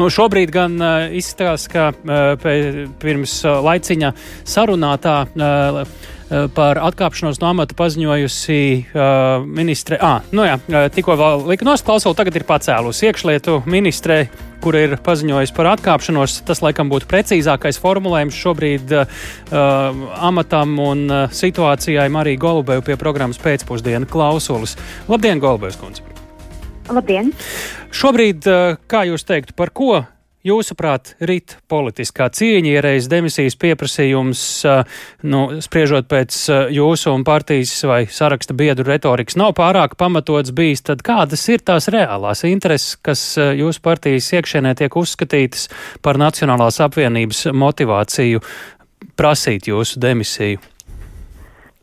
Nu, šobrīd gan uh, izskatās, ka uh, pirms uh, laiciņa sarunātā uh, par atkāpšanos no amata paziņojusi uh, ministre. Ah, nu jā, tikko vēl lika nosklausot, tagad ir pacēlusi iekšlietu ministre, kur ir paziņojusi par atkāpšanos. Tas, laikam, būtu precīzākais formulējums šobrīd uh, amatam un uh, situācijai Marija Golubeju pie programmas pēcpusdienu klausulis. Labdien, Golubevs kundze! Labdien! Šobrīd, uh, kā jūs teiktu, par ko Jūsuprāt, rit politiskā cīņa, reiz demisijas pieprasījums, nu, spriežot pēc jūsu un partijas vai saraksta biedru retorikas, nav pārāk pamatots bijis, tad kādas ir tās reālās intereses, kas jūsu partijas iekšienē tiek uzskatītas par Nacionālās apvienības motivāciju prasīt jūsu demisiju?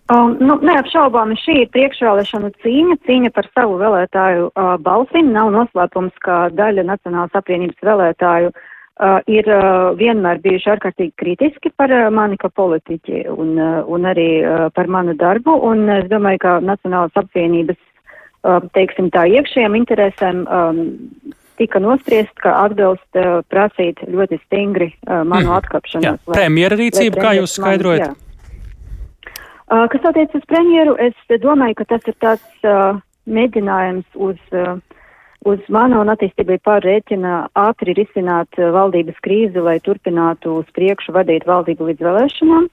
Um, nu, neapšaubāmi šī ir priekšvēlēšana cīņa, cīņa par savu vēlētāju uh, balsim. Nav noslēpums, ka daļa Nacionālas apvienības vēlētāju uh, ir uh, vienmēr bijuši ārkārtīgi kritiski par uh, mani kā politiķi un, uh, un arī uh, par manu darbu. Un es domāju, ka Nacionālas apvienības, uh, teiksim tā, iekšējiem interesēm um, tika nospriest, ka atbilst uh, prasīt ļoti stingri uh, manu mm. atkāpšanos. Premjera rīcība, kā jūs skaidrojat? Man, jā. Kas attiec uz premjeru, es domāju, ka tas ir tāds uh, mēģinājums uz, uh, uz manu un attīstībai pārrēķina ātri risināt valdības krīzi, lai turpinātu uz priekšu vadīt valdību līdz vēlēšanām.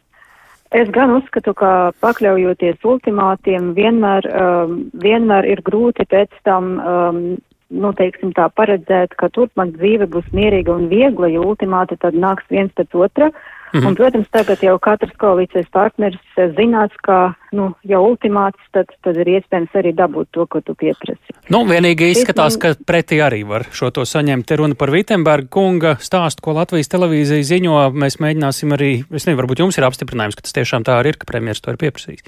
Es gan uzskatu, ka pakļaujoties ultimātiem, vienmēr, um, vienmēr ir grūti pēc tam, um, nu, teiksim tā, paredzēt, ka turpmāk dzīve būs mierīga un viegla, jo ultimāti tad nāks viens pēc otra. Uh, Mhm. Un, protams, tagad jau katrs koalīcijas partneris eh, zinās, ka, nu, jau ultimāts, tad, tad ir iespējams arī dabūt to, ko tu pieprasi. Nu, vienīgi izskatās, ka pretī arī var šo to saņemt. Te runa par Vitsenberga kunga stāstu, ko Latvijas televīzija ziņo. Mēs mēģināsim arī, es nezinu, varbūt jums ir apstiprinājums, ka tas tiešām tā arī ir, ka premjeras to ir pieprasījis.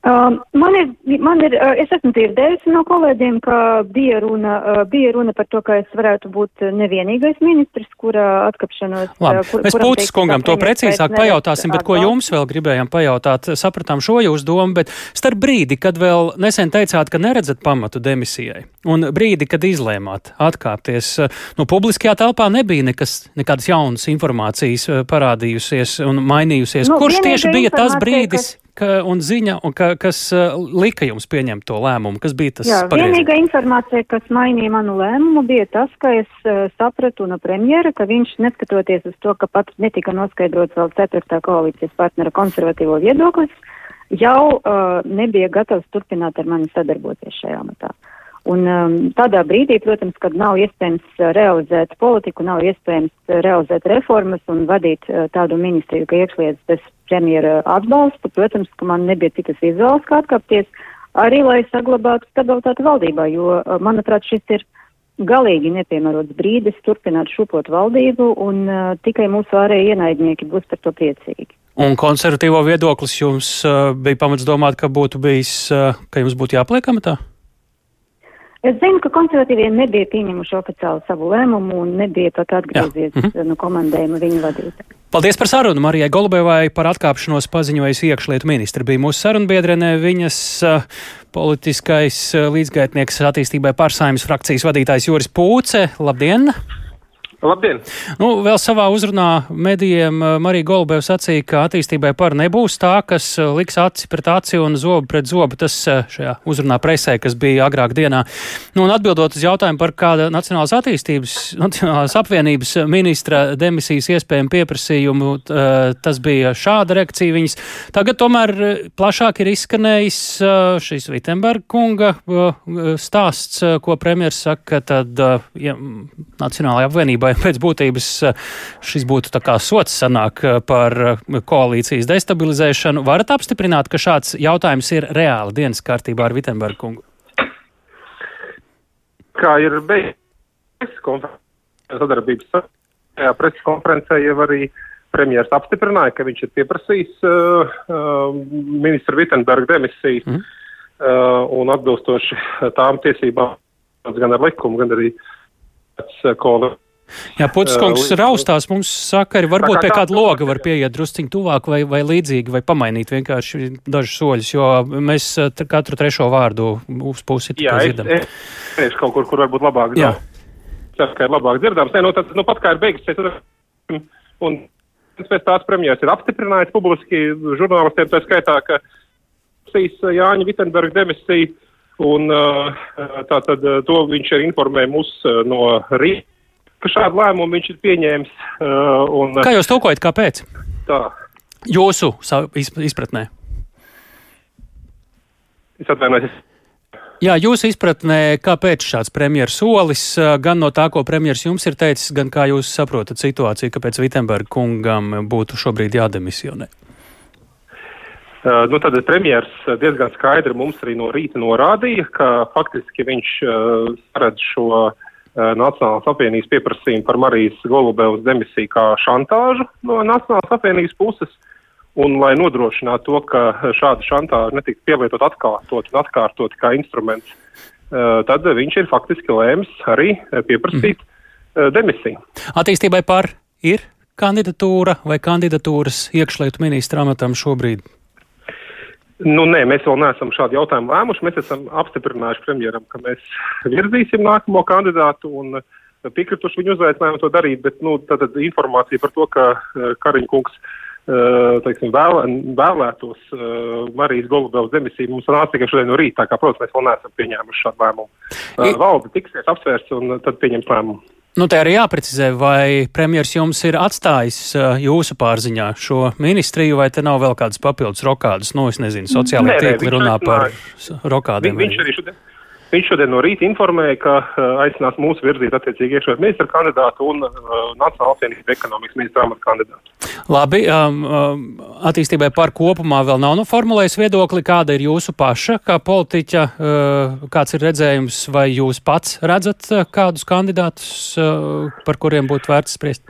Uh, man ir, man ir, uh, es esmu dzirdējusi no kolēģiem, ka bija runa, uh, bija runa par to, ka es varētu būt nevienīgais ministrs, kura atkapšanos. Labi, kur, mēs Pūtis kungam to precīzāk pajautāsim, bet ko jums vēl gribējām pajautāt, sapratām šo jūsu domu, bet starp brīdi, kad vēl nesen teicāt, ka neredzat pamatu demisijai, un brīdi, kad izlēmāt atkāpties, nu, publiskajā telpā nebija nekas, nekādas jaunas informācijas parādījusies un mainījusies. Nu, Kurš tieši bija tas brīdis? Kas ka, un ziņa, un ka, kas uh, lika jums pieņemt to lēmumu? Kas bija tas? Jā, pareizi? vienīgā informācija, kas mainīja manu lēmumu, bija tas, ka es uh, sapratu no premjera, ka viņš neskatoties uz to, ka pat netika noskaidrots vēl ceturtā koalīcijas partnera konservatīvo viedoklis, jau uh, nebija gatavs turpināt ar mani sadarboties šajā matā. Un um, tādā brīdī, protams, kad nav iespējams realizēt politiku, nav iespējams realizēt reformas un vadīt uh, tādu ministriju, ka iekšlietas bez premjera atbalsta, protams, ka man nebija citas izvēles kā atkāpties, arī lai saglabātu stabilitāti valdībā, jo, uh, manuprāt, šis ir galīgi nepiemērots brīdis turpināt šupot valdību un uh, tikai mūsu ārēji ienaidnieki būs par to priecīgi. Un konservatīvo viedoklis jums uh, bija pamats domāt, ka būtu bijis, uh, ka jums būtu jāpliek amatā? Es zinu, ka konservatīvie nebija pieņemuši oficiāli savu lēmumu un nebija pat atgriezies mm -hmm. no komandējuma viņu vadītāju. Paldies par sarunu Marijai Golubevai par atkāpšanos paziņojas iekšlietu ministra. Bija mūsu sarunbiedrene viņas uh, politiskais uh, līdzgaitnieks attīstībai pārsaimas frakcijas vadītājs Juris Pūce. Labdien! Labdien! Nu, vēl savā uzrunā medijiem eh, Marija Golubeva sacīja, ka attīstībai par nebūs tā, kas eh, liks aci pret aci un zobu pret zobu. Tas eh, šajā uzrunā presē, kas bija agrāk dienā. Nu, un atbildot uz jautājumu par kāda Nacionālās attīstības, Nacionālās apvienības ministra demisijas iespējamu pieprasījumu, tas bija šāda reakcija viņas. Tagad tomēr plašāk ir izskanējis šis Vitsenberga kunga stāsts, ko premjeras saka, tad ja, Nacionālajai apvienībai vai pēc būtības eh, šis būtu tā kā sots sanāk eh, par eh, koalīcijas destabilizēšanu. Varat apstiprināt, ka šāds jautājums ir reāli dienas kārtībā ar Vitsenbergu kungu? Kā ir beigas sadarbības preses konferencē, jau arī premjeras apstiprināja, ka viņš ir pieprasījis uh, uh, ministra Vitsenberga demisiju mm. uh, un atbilstoši tām tiesībām, gan ar likumu, gan arī pēc koalīcijas Jā, Putskungs uh, raustās, mums saka, arī varbūt pie kāda loga var pieiet drusciņ tuvāk vai, vai līdzīgi, vai pamainīt vienkārši dažus soļus, jo mēs katru trešo vārdu uz pusi Jā, es, dzirdam. Es, es kaut kur, kur varbūt labāk. Jā. ceru, ka ir labāk dzirdams. Nē, nu, tad, nu, pat kā ir beigusies, un pēc tās premjeras ir apstiprinājis publiski žurnālistiem, tā skaitā, ka Jāņa Vitenberga demisija, un tā tad to viņš ir informējis mūs no rīta, ka šādu lēmumu viņš ir pieņēmis. Un, Kā jūs tulkojat, kāpēc? Tā. Jūsu izpratnē. Es atvainojos. Jā, jūsu izpratnē, kāpēc šāds premjeras solis, gan no tā, ko premjeras jums ir teicis, gan kā jūs saprotat situāciju, kāpēc Vitsenberga kungam būtu šobrīd jādemisionē? Uh, nu, tad premjeras diezgan skaidri mums arī no rīta norādīja, ka faktiski viņš uh, redz šo uh, Nacionālās apvienības pieprasījumu par Marijas Golubevas demisiju kā šantāžu no Nacionālās apvienības puses. Un, lai nodrošinātu to, ka šāda šantāža netiktu pielietot atkārtot un atkārtot kā instruments, eh, tad viņš ir faktiski lēmis arī pieprasīt mm. demisiju. Attīstībai par ir kandidatūra vai kandidatūras iekšlietu ministra amatam šobrīd? Nu, nē, mēs vēl neesam šādu jautājumu lēmuši. Mēs esam apstiprinājuši premjeram, ka mēs virzīsim nākamo kandidātu un piekrituši viņu uzaicinājumu to darīt, bet nu, tad informācija par to, ka Kariņa kungs Eh, teiksim, vēl, vēlētos uh, Marijas Golubevas demisiju mums nāca tikai šodien no rīta, tā kā, protams, mēs vēl neesam pieņēmuši šādu lēmumu. Uh, valde tiksies apsvērts un tad pieņems lēmumu. Nu, te arī jāprecizē, vai premjers jums ir atstājis uh, jūsu pārziņā šo ministriju, vai te nav vēl kādas papildus rokādas, nu, es nezinu, sociālajā tīkli runā par rokādiem. Vi, viņš arī šodien, Viņš šodien no rīta informēja, ka uh, aicinās mūsu virzīt attiecīgi iekšējā ministra kandidātu un uh, Nacionālās apvienības ekonomikas ministra amata kandidātu. Labi, um, um, attīstībai par kopumā vēl nav noformulējis viedokli, kāda ir jūsu paša, kā politiķa, uh, kāds ir redzējums, vai jūs pats redzat uh, kādus kandidātus, uh, par kuriem būtu vērts spriest?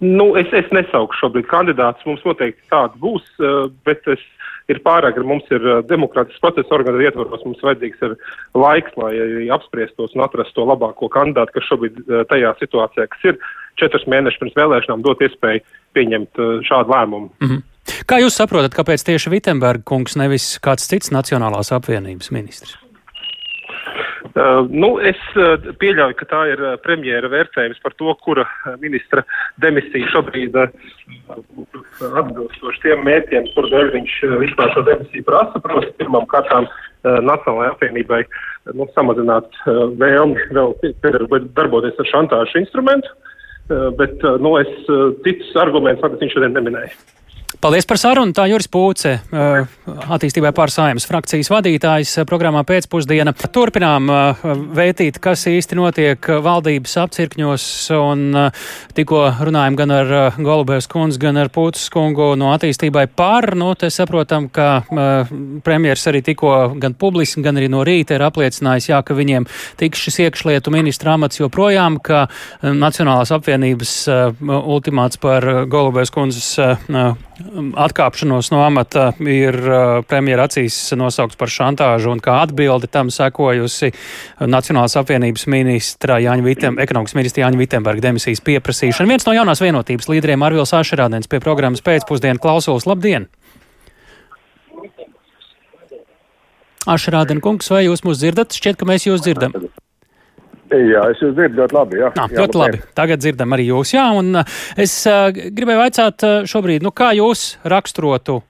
Nu, es, es nesaukšu šobrīd kandidātus, mums noteikti tāds būs, uh, bet es ir pārāk, mums ir demokrātisks process organizēts ietvaros, mums vajadzīgs ir laiks, lai apspriestos un atrastu to labāko kandidātu, kas šobrīd tajā situācijā, kas ir četrus mēnešus pirms vēlēšanām, dot iespēju pieņemt šādu lēmumu. Mm -hmm. Kā jūs saprotat, kāpēc tieši Vitsenberga kungs, nevis kāds cits Nacionālās apvienības ministrs? Uh, nu, es uh, pieļauju, ka tā ir uh, premjera vērtējums par to, kura ministra demisija šobrīd atbilstoši tiem mērķiem, kur dēļ viņš vispār šo demisiju prasa. Protams, pirmām kārtām Nacionālajai apvienībai nu, samazināt vēlmi vēl darboties ar šantāžu instrumentu, bet nu, es citus argumentus faktiski viņš šodien neminēja. Paldies par sarunu. Tā Juris Pūce, attīstībai pārsājums frakcijas vadītājs programmā pēcpusdiena. Turpinām vētīt, kas īsti notiek valdības apcirkņos, un tikko runājam gan ar Golubēvs kundzi, gan ar Pūces kungu no attīstībai pār. Nu, te saprotam, ka premjers arī tikko gan publiski, gan arī no rīta ir apliecinājis, jā, ka viņiem tiks šis iekšlietu ministra amats joprojām, ka Nacionālās apvienības ultimāts par Golubēvs kundzes atkāpšanos no amata ir uh, premjera acīs nosaukts par šantāžu un kā atbildi tam sekojusi Nacionālās apvienības ministra Jāņa Vitem, ekonomikas ministra Jāņa Vitemberga demisijas pieprasīšana. Viens no jaunās vienotības līderiem Arvils Ašerādens pie programmas pēcpusdienu klausulas. Labdien! Ašerāden kungs, vai jūs mūs dzirdat? Šķiet, ka mēs jūs dzirdam. Jā, es jūs dzirdu ļoti labi. Jā, Nā, jā ļoti labi. Tagad dzirdam arī jūs. Jā, un es uh, gribēju vaicāt uh, šobrīd, nu, kā jūs raksturotu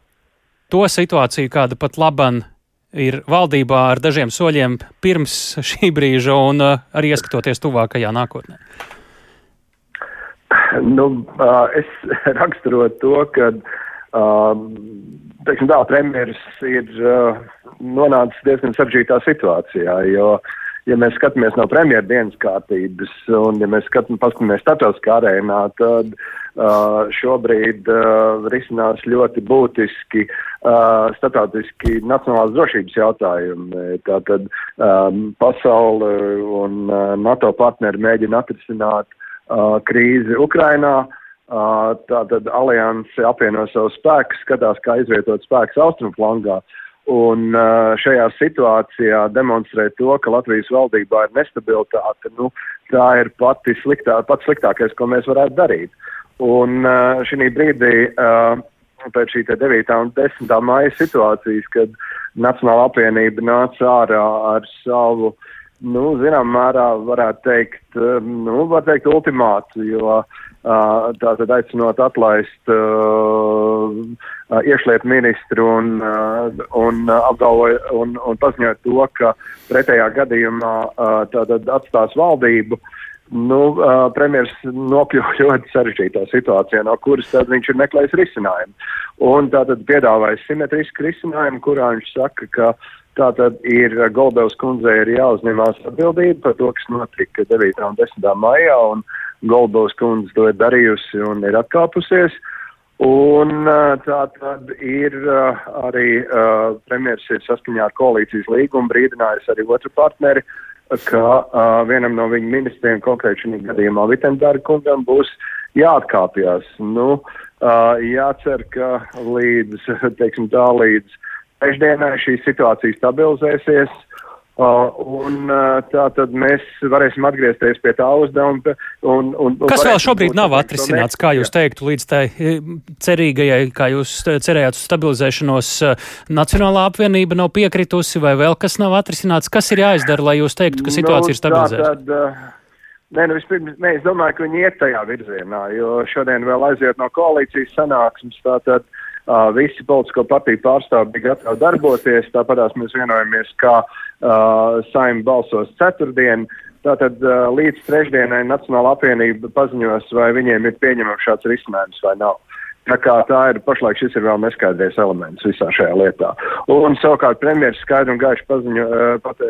to situāciju, kāda pat laban ir valdībā ar dažiem soļiem pirms šī brīža un uh, arī ieskatoties tuvākajā nākotnē? Nu, uh, es raksturotu to, ka uh, teiksim, tā, premjeras ir uh, nonācis diezgan sarežģītā situācijā, jo uh, ja mēs skatāmies no premjeras kārtības un ja mēs skatāmies, starptautiskā arēnā, tad uh, šobrīd uh, risinās ļoti būtiski uh, starptautiski nacionālās drošības jautājumi. Tātad um, pasaule un uh, NATO partneri mēģina atrisināt uh, krīzi Ukrainā. Uh, tātad alianse apvieno savus spēkus, skatās, kā izvietot spēkus austrumflangā. Uh, Un šajā situācijā demonstrēt to, ka Latvijas valdībā ir nestabilitāte, nu, tā ir pati sliktā, pats sliktākais, ko mēs varētu darīt. Un šī brīdī, pēc šī 9. un 10. maija situācijas, kad Nacionāla apvienība nāca ārā ar savu nu, zinām mērā varētu teikt, nu, var teikt ultimātu, jo uh, tātad aicinot atlaist uh, iekšlietu ministru un, uh, un apgalvoja un, un paziņot to, ka pretējā gadījumā uh, tātad atstās valdību. Nu, uh, premjeras nokļuva ļoti sarežģītā situācijā, no kuras tad viņš ir meklējis risinājumu. Un tātad piedāvājis simetrisku risinājumu, kurā viņš saka, ka uh, Tātad ir Goldevs kundzei ir jāuzņemās atbildība par to, kas notika 9. un 10. maijā, un Goldevs kundze to ir darījusi un ir atkāpusies. Un tā tad ir arī premjeras ir saskaņā ar koalīcijas līgumu brīdinājis arī otru partneri, ka vienam no viņu ministriem, konkrēti šī gadījumā Vitendārga kungam, būs jāatkāpjas. Nu, jācer, ka līdz, teiksim tā, līdz trešdienai šī situācija stabilizēsies. Uh, un uh, tā tad mēs varēsim atgriezties pie tā uzdevuma. Un, un, un Kas vēl šobrīd nav atrisināts, kā jūs teiktu, līdz tai e, cerīgajai, kā jūs cerējāt uz stabilizēšanos, e, Nacionālā apvienība nav piekritusi vai vēl kas nav atrisināts? Kas ir jāizdara, lai jūs teiktu, ka situācija nu, ir stabilizēta? Uh, nē, nu vispirms, nē, es domāju, ka viņi iet tajā virzienā, jo šodien vēl aiziet no koalīcijas sanāksmes, tātad. Uh, Uh, visi politisko partiju pārstāvji bija gatavi darboties, tāpatās mēs vienojamies, kā uh, saima balsos ceturtdien. Tātad uh, līdz trešdienai Nacionāla apvienība paziņos, vai viņiem ir pieņemams šāds risinājums vai nav. Tā kā tā ir pašlaik šis ir vēl neskaidrs elements visā šajā lietā. Un savukārt premjeras skaidri un gaiši paziņo, pat,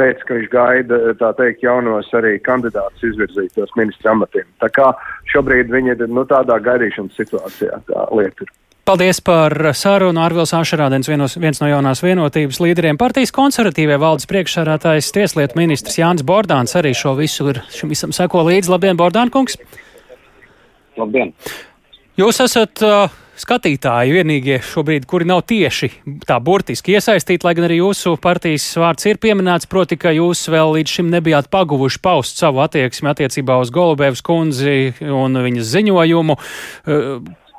teica, ka viņš gaida, tā teikt, jaunos arī kandidātus izvirzītos ministra amatiem. Tā kā šobrīd viņi ir nu, tādā gaidīšanas situācijā, tā lieta ir. Paldies par sarunu. Arvils Ašarādens, vienos, viens no jaunās vienotības līderiem, partijas konservatīvie valdes priekšsārātājs, tieslietu ministrs Jānis Bordāns arī šo visu ir, šim visam seko līdzi. Labdien, Bordān kungs! Labdien! Jūs esat uh, skatītāji vienīgie šobrīd, kuri nav tieši tā burtiski iesaistīti, lai gan arī jūsu partijas vārds ir pieminēts, proti, ka jūs vēl līdz šim nebijāt paguvuši paust savu attieksmi attiecībā uz Golubēvas kundzi un viņas ziņojumu.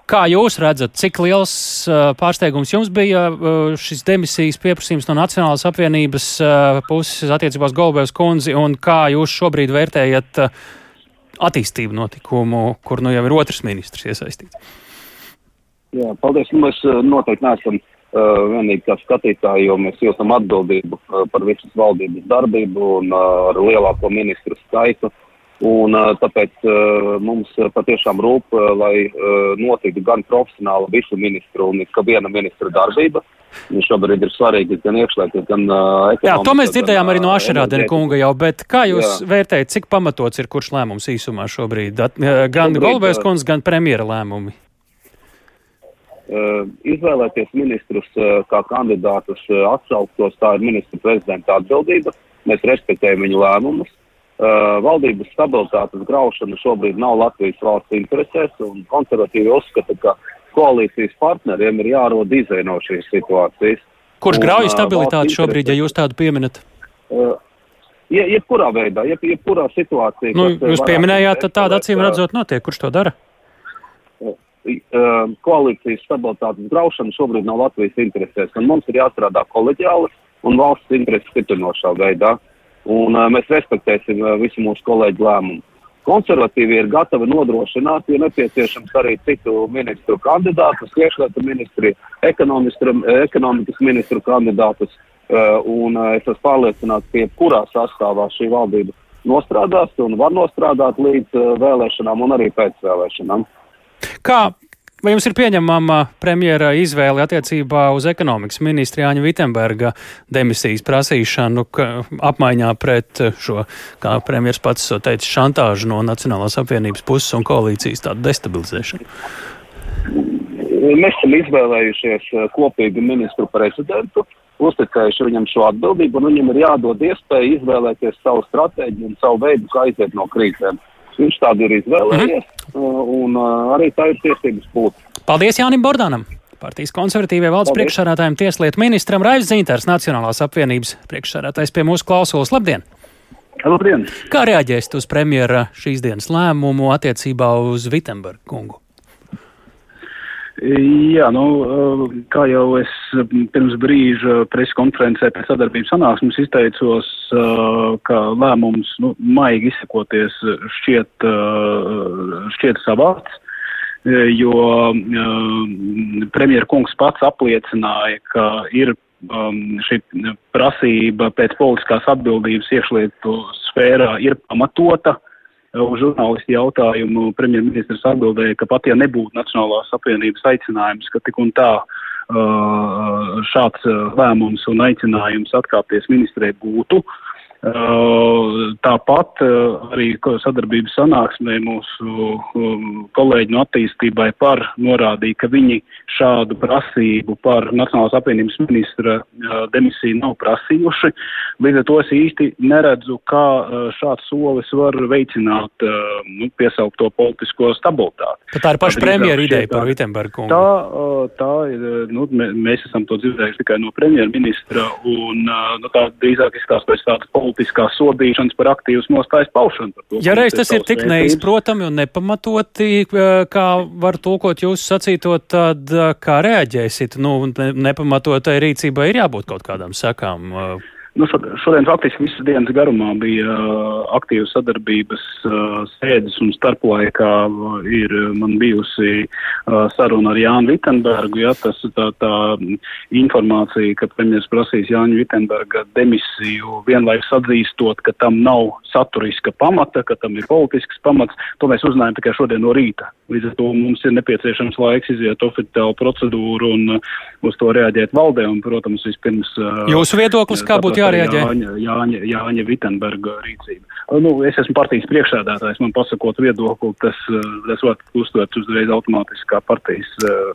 Uh, Kā jūs redzat, cik liels uh, pārsteigums jums bija uh, šis demisijas pieprasījums no Nacionālās apvienības uh, puses attiecībās Golbēvas kundzi, un kā jūs šobrīd vērtējat uh, attīstību notikumu, kur nu jau ir otrs ministrs iesaistīts? Jā, paldies. Nu, mēs uh, noteikti neesam uh, vienīgi kā skatītāji, jo mēs jūtam atbildību uh, par visas valdības darbību un uh, ar lielāko ministru skaitu. Un, tāpēc mums patiešām rūp, lai notiktu gan profesionāla visu ministru un ka viena ministra darbība. Viņš šobrīd ir svarīgi gan iekšlietu, gan ekonomiski. Jā, to mēs dzirdējām arī no Ašerādena kunga jau, bet kā jūs jā. vērtējat, cik pamatots ir kurš lēmums īsumā šobrīd? Gan Golbēs kundze, gan premjera lēmumi? Izvēlēties ministrus kā kandidātus atsauktos, tā ir ministra prezidenta atbildība. Mēs respektējam viņu lēmumus. Uh, valdības stabilitātes graušana šobrīd nav Latvijas valsts interesēs, un konservatīvi uzskata, ka koalīcijas partneriem ir jārod izēja no šīs situācijas. Kurš grauj stabilitāti šobrīd, ja jūs tādu pieminat? Uh, je, jebkurā veidā, jeb, jebkurā situācijā. Nu, jūs pieminējāt, tad tāda acīm redzot notiek. Kurš to dara? Uh, koalīcijas stabilitātes graušana šobrīd nav Latvijas interesēs, un mums ir jāstrādā koleģiāli un valsts intereses stiprinošā veidā. Uh, un mēs respektēsim visu mūsu kolēģu lēmumu. Konservatīvi ir gatavi nodrošināt, ja nepieciešams, arī citu ministru kandidātus, iekšlietu ministri, ekonomikas ministru kandidātus, un es esmu pārliecināts, ka jebkurā sastāvā šī valdība nostrādās un var nostrādāt līdz vēlēšanām un arī pēc vēlēšanām. Kā Vai jums ir pieņemama premjera izvēle attiecībā uz ekonomikas ministra Jāņa Vitsenberga demisijas prasīšanu apmaiņā pret šo, kā premjers pats teica, šantāžu no Nacionālās apvienības puses un koalīcijas tādu destabilizēšanu? Mēs esam izvēlējušies eh, kopīgu ministru prezidentu, uzticējuši viņam šo atbildību, un viņam ir jādod iespēja izvēlēties savu stratēģiju un savu veidu, kā aiziet no krīzēm. Viņš tādu ir izvēlējies, mm -hmm. un arī tā ir tiesības būt. Paldies Jānim Bordānam! Partijas konservatīvajai valsts priekšsādātājiem tieslietu ministram Raivs Zīnters, Nacionālās apvienības priekšsādātājs pie mūsu klausulas. Labdien! Labdien! Kā reaģēsiet uz premjera šīs dienas lēmumu attiecībā uz Vitsenbergu kungu? Jā, nu, kā jau es pirms brīža preskonferencē pēc sadarbības sanāksmes izteicos, ka lēmums, nu, maigi izsakoties, šķiet, šķiet savāds, jo premjera kungs pats apliecināja, ka ir šī prasība pēc politiskās atbildības iekšlietu sfērā ir pamatota. Uh, uz žurnālistu jautājumu premjerministrs atbildēja, ka pat ja nebūtu Nacionālās apvienības aicinājums, ka tik un tā uh, šāds uh, lēmums un aicinājums atkāpties ministrē būtu, Tāpat arī sadarbības sanāksmē mūsu kolēģi no attīstībai par norādīja, ka viņi šādu prasību par Nacionālās apvienības ministra demisiju nav prasījuši. Līdz ar to es īsti neredzu, kā šāds solis var veicināt nu, piesaukto politisko stabilitāti. Tad tā ir paša premjera ideja par Vitsenbergu. Tā, tā ir, nu, mēs esam to dzirdējuši tikai no premjerministra un nu, tā drīzāk izskatās pēc tādas politikas politiskās sodīšanas par aktīvas nostājas paušanu. To, ja reiz tas ir tik neizprotami un nepamatoti, eh, kā var tulkot jūsu sacīto, tad eh, kā reaģēsit? Nu, nepamatotai rīcībai ir jābūt kaut kādām sekām. Uh, Nu, šodien faktiski visas dienas garumā bija uh, aktīvas sadarbības uh, sēdes un starplaikā uh, ir man bijusi uh, saruna ar Jānu Vitenbergu. Ja, tas tā, tā informācija, ka premjeras prasīs Jāņu Vitenberga demisiju vienlaikus atzīstot, ka tam nav saturiska pamata, ka tam ir politisks pamats, to mēs uzzinājām tikai šodien no rīta. Līdz ar to mums ir nepieciešams laiks iziet oficiālu procedūru un uh, uz to reaģēt valdē. Un, protams, vispirms. Uh, Jūsu viedoklis kā būtu? Jārēģē? Jāņa, Jāņa, Jāņa Vitenberga rīcība. Nu, es esmu partijas priekšsēdētājs, man pasakot viedokli, tas, tas var uztvert uzreiz automātiski kā partijas,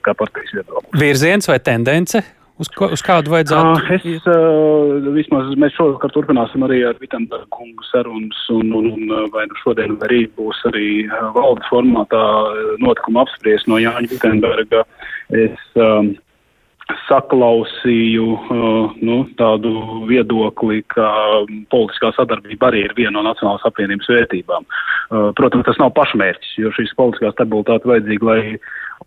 kā partijas viedokli. Virziens vai tendence? Uz, ko, uz kādu vajadzētu? Uh, es, uh, vismaz mēs šovakar turpināsim arī ar Vitsenbergu kungu sarunas, un, un, un vai nu šodien vai rīt būs arī valdes formātā notikuma apspriest no Jāņa Vitsenberga. Es, um, saklausīju uh, nu, tādu viedokli, ka politiskā sadarbība arī ir viena no Nacionālās apvienības vērtībām. Uh, protams, tas nav pašmērķis, jo šīs politiskā stabilitāte vajadzīga, lai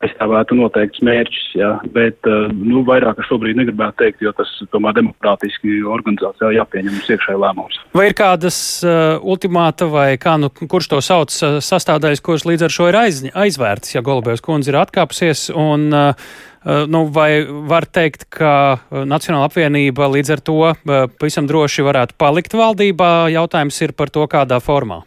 aizstāvētu noteikts mērķis, ja, bet uh, nu, vairāk es šobrīd negribētu teikt, jo tas tomēr demokrātiski organizācijā jāpieņem iekšēji lēmums. Vai ir kādas uh, ultimāta vai kā, nu, kurš to sauc, uh, sastādājis, kurš līdz ar šo ir aiz, aizvērts, ja Golubēvs kundze ir atkāpusies un uh, nu, vai var teikt, ka eh, Nacionāla apvienība līdz ar to eh, pavisam droši varētu palikt valdībā? Jautājums ir par to, kādā formā.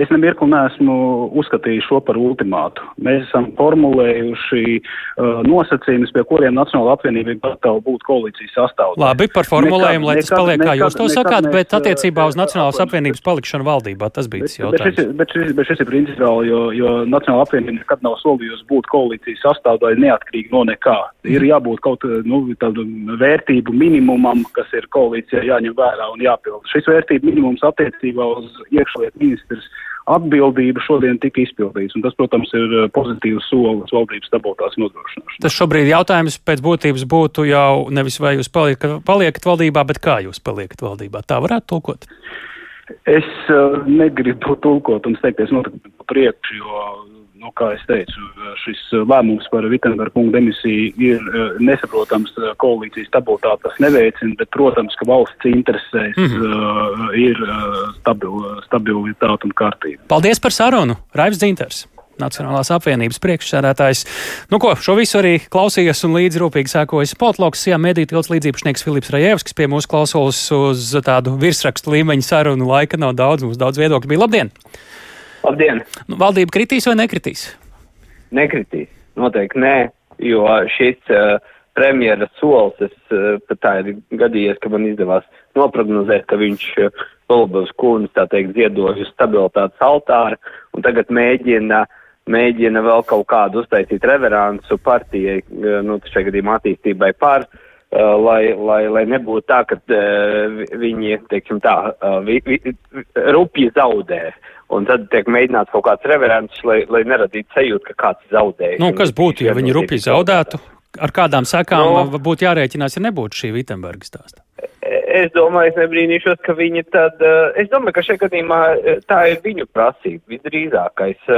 Es nemirkli neesmu uzskatījis šo par ultimātu. Mēs esam formulējuši uh, nosacījumus, pie kuriem Nacionāla apvienība ir gatava būt koalīcijas sastāvdaļā. Labi, par formulējumu, lai tas paliek, kā jūs to sakāt, mēs, bet attiecībā uz Nacionālas apvienības palikšanu valdībā tas bija tas jautājums. Bet bet šis, bet šis ir principiāli, jo, jo Nacionāla apvienība nekad nav solījusi būt koalīcijas sastāvdaļā neatkarīgi no nekā. Ir jābūt kaut nu, tādu vērtību minimumam, kas ir koalīcijā jāņem vērā un jāpild. Šis vērtību minimums attiecībā uz iekšlietu ministrs atbildība šodien tika izpildīts. Un tas, protams, ir eh, pozitīvs solis valdības stabilitātes nodrošināšanai. Tas šobrīd jautājums pēc būtības būtu jau nevis vai jūs paliekat, paliekat valdībā, bet kā jūs paliekat valdībā. Tā varētu tulkot. Es uh, negribu tulkot un steigties notikumiem priekšu, jo nu, kā es teicu, šis lēmums par Vitsenberga kungu demisiju ir uh, nesaprotams uh, koalīcijas stabilitāte. Tas neveicina, bet, protams, ka valsts interesēs mm -hmm. ir stabil, stabilitāte un kārtība. Paldies par sarunu, Raivs Dzinters! Nacionālās apvienības priekšsēdētājs. Nu, ko, šo visu arī klausījās un līdzi rūpīgi sēkojas Poltloks, jā, mediju tilts līdzīpašnieks Filips Rajevskis pie mūsu klausulas uz tādu virsrakstu līmeņa sarunu. Laika nav daudz, mums daudz viedokļu bija. Labdien! Labdien! Nu, valdība kritīs vai nekritīs? Nekritīs. Noteikti nē, jo šis uh, premjera solis, es uh, pat tā ir gadījies, ka man izdevās noprognozēt, ka viņš uh, Golubovs kūnis, tā teikt, ziedoja uz stabilitātes altāra un tagad mēģina mēģina vēl kaut kādu uztaisīt reveransu partijai, uh, nu, šajā gadījumā attīstībai par, uh, lai, lai, lai nebūtu tā, ka uh, viņi, teiksim tā, uh, vi, vi, rupji zaudē. Un tad tiek mēģināts kaut kāds reverants, lai, lai neradītu sajūtu, ka kāds zaudēja. Nu, kas būtu, ja viņi rupji zaudētu? Ar kādām sekām no, būtu jārēķinās, ja nebūtu šī Vitsenberga stāsta? Es domāju, es nebrīnīšos, ka viņi tad, es domāju, ka šajā gadījumā tā ir viņu prasība visdrīzākais.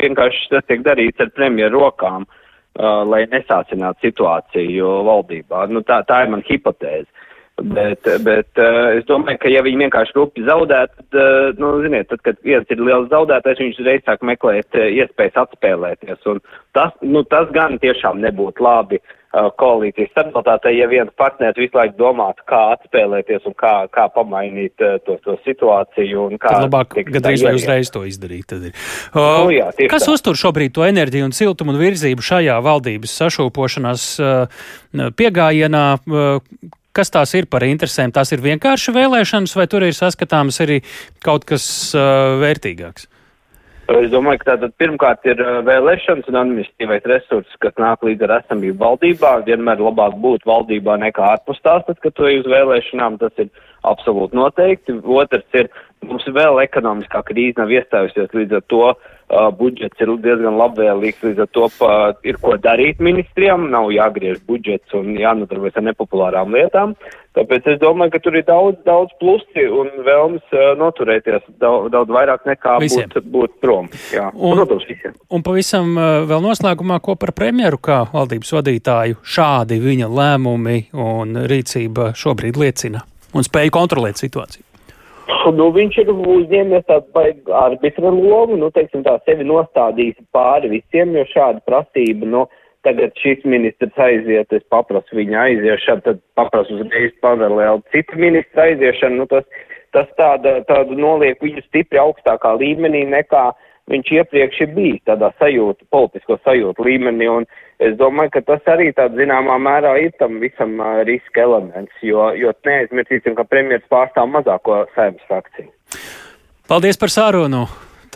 Vienkārši tas tiek darīts ar premjeru rokām. uh, lai nesācinātu situāciju valdībā. Nu, tā, tā ir man hipotēze. Bet, bet uh, es domāju, ka ja viņi vienkārši rupi zaudētu, tad, uh, nu, ziniet, tad, kad viens ir liels zaudētājs, viņš reiz sāk meklēt uh, iespējas atspēlēties. Un tas, nu, tas gan tiešām nebūtu labi uh, koalīcijas stabilitātei, ja viens partneris visu laiku domātu, kā atspēlēties un kā, kā pamainīt uh, to, to situāciju. Kā, tad labāk tiek, gadījumā ieiet. uzreiz to izdarīt. Uh, Nu jā, kas tā. uztur šobrīd to enerģiju un siltumu un virzību šajā valdības sašūpošanās uh, piegājienā? Uh, Kas tās ir par interesēm? Tās ir vienkārši vēlēšanas, vai tur ir saskatāms arī kaut kas uh, vērtīgāks? Es domāju, ka tātad pirmkārt ir uh, vēlēšanas un administratīvais resurss, kas nāk līdz ar esamību valdībā. Vienmēr labāk būt valdībā nekā ārpus tās, tad, kad tu ej uz vēlēšanām, tas ir absolūti noteikti. Otrs ir, mums vēl ekonomiskā krīze nav iestājusies, līdz ar to uh, budžets ir diezgan labvēlīgs, līdz ar to pa, ir ko darīt ministrijām, nav jāgriež budžets un jānodarbojas ar nepopulārām lietām. Tāpēc es domāju, ka tur ir daudz, daudz plusi un vēlmes uh, noturēties daudz, daudz vairāk nekā Visiem. būt, būt prom. Jā, Un- protams, visiem. Un pavisam uh, vēl noslēgumā, ko par premjeru kā valdības vadītāju šādi viņa lēmumi un rīcība šobrīd liecina un spēja kontrolēt situāciju. Nu, viņš ir uzņēmies tādu arbitra lomu, nu, teiksim tā, sevi nostādījis pāri visiem, jo šāda prasība, nu, tagad šis ministrs aiziet, es paprasu viņa aiziešanu, tad paprasu uzreiz paralēli citu ministru aiziešanu, nu, tas, tas tāda, tādu noliek viņu stipri augstākā līmenī nekā viņš iepriekš ir bijis tādā sajūta, politisko sajūtu līmenī, un es domāju, ka tas arī tādā zināmā mērā ir tam visam uh, riska elements, jo, jo neaizmirsīsim, ka premjeras pārstāv mazāko saimnes frakciju. Paldies par sarunu!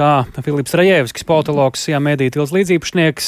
Tā Filips Rajevskis, politologs, jā, mēdī tils līdzīpašnieks.